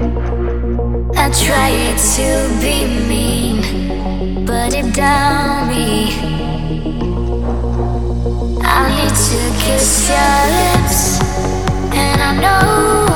I tried to be mean, but it down me. I need to kiss your lips, and I know.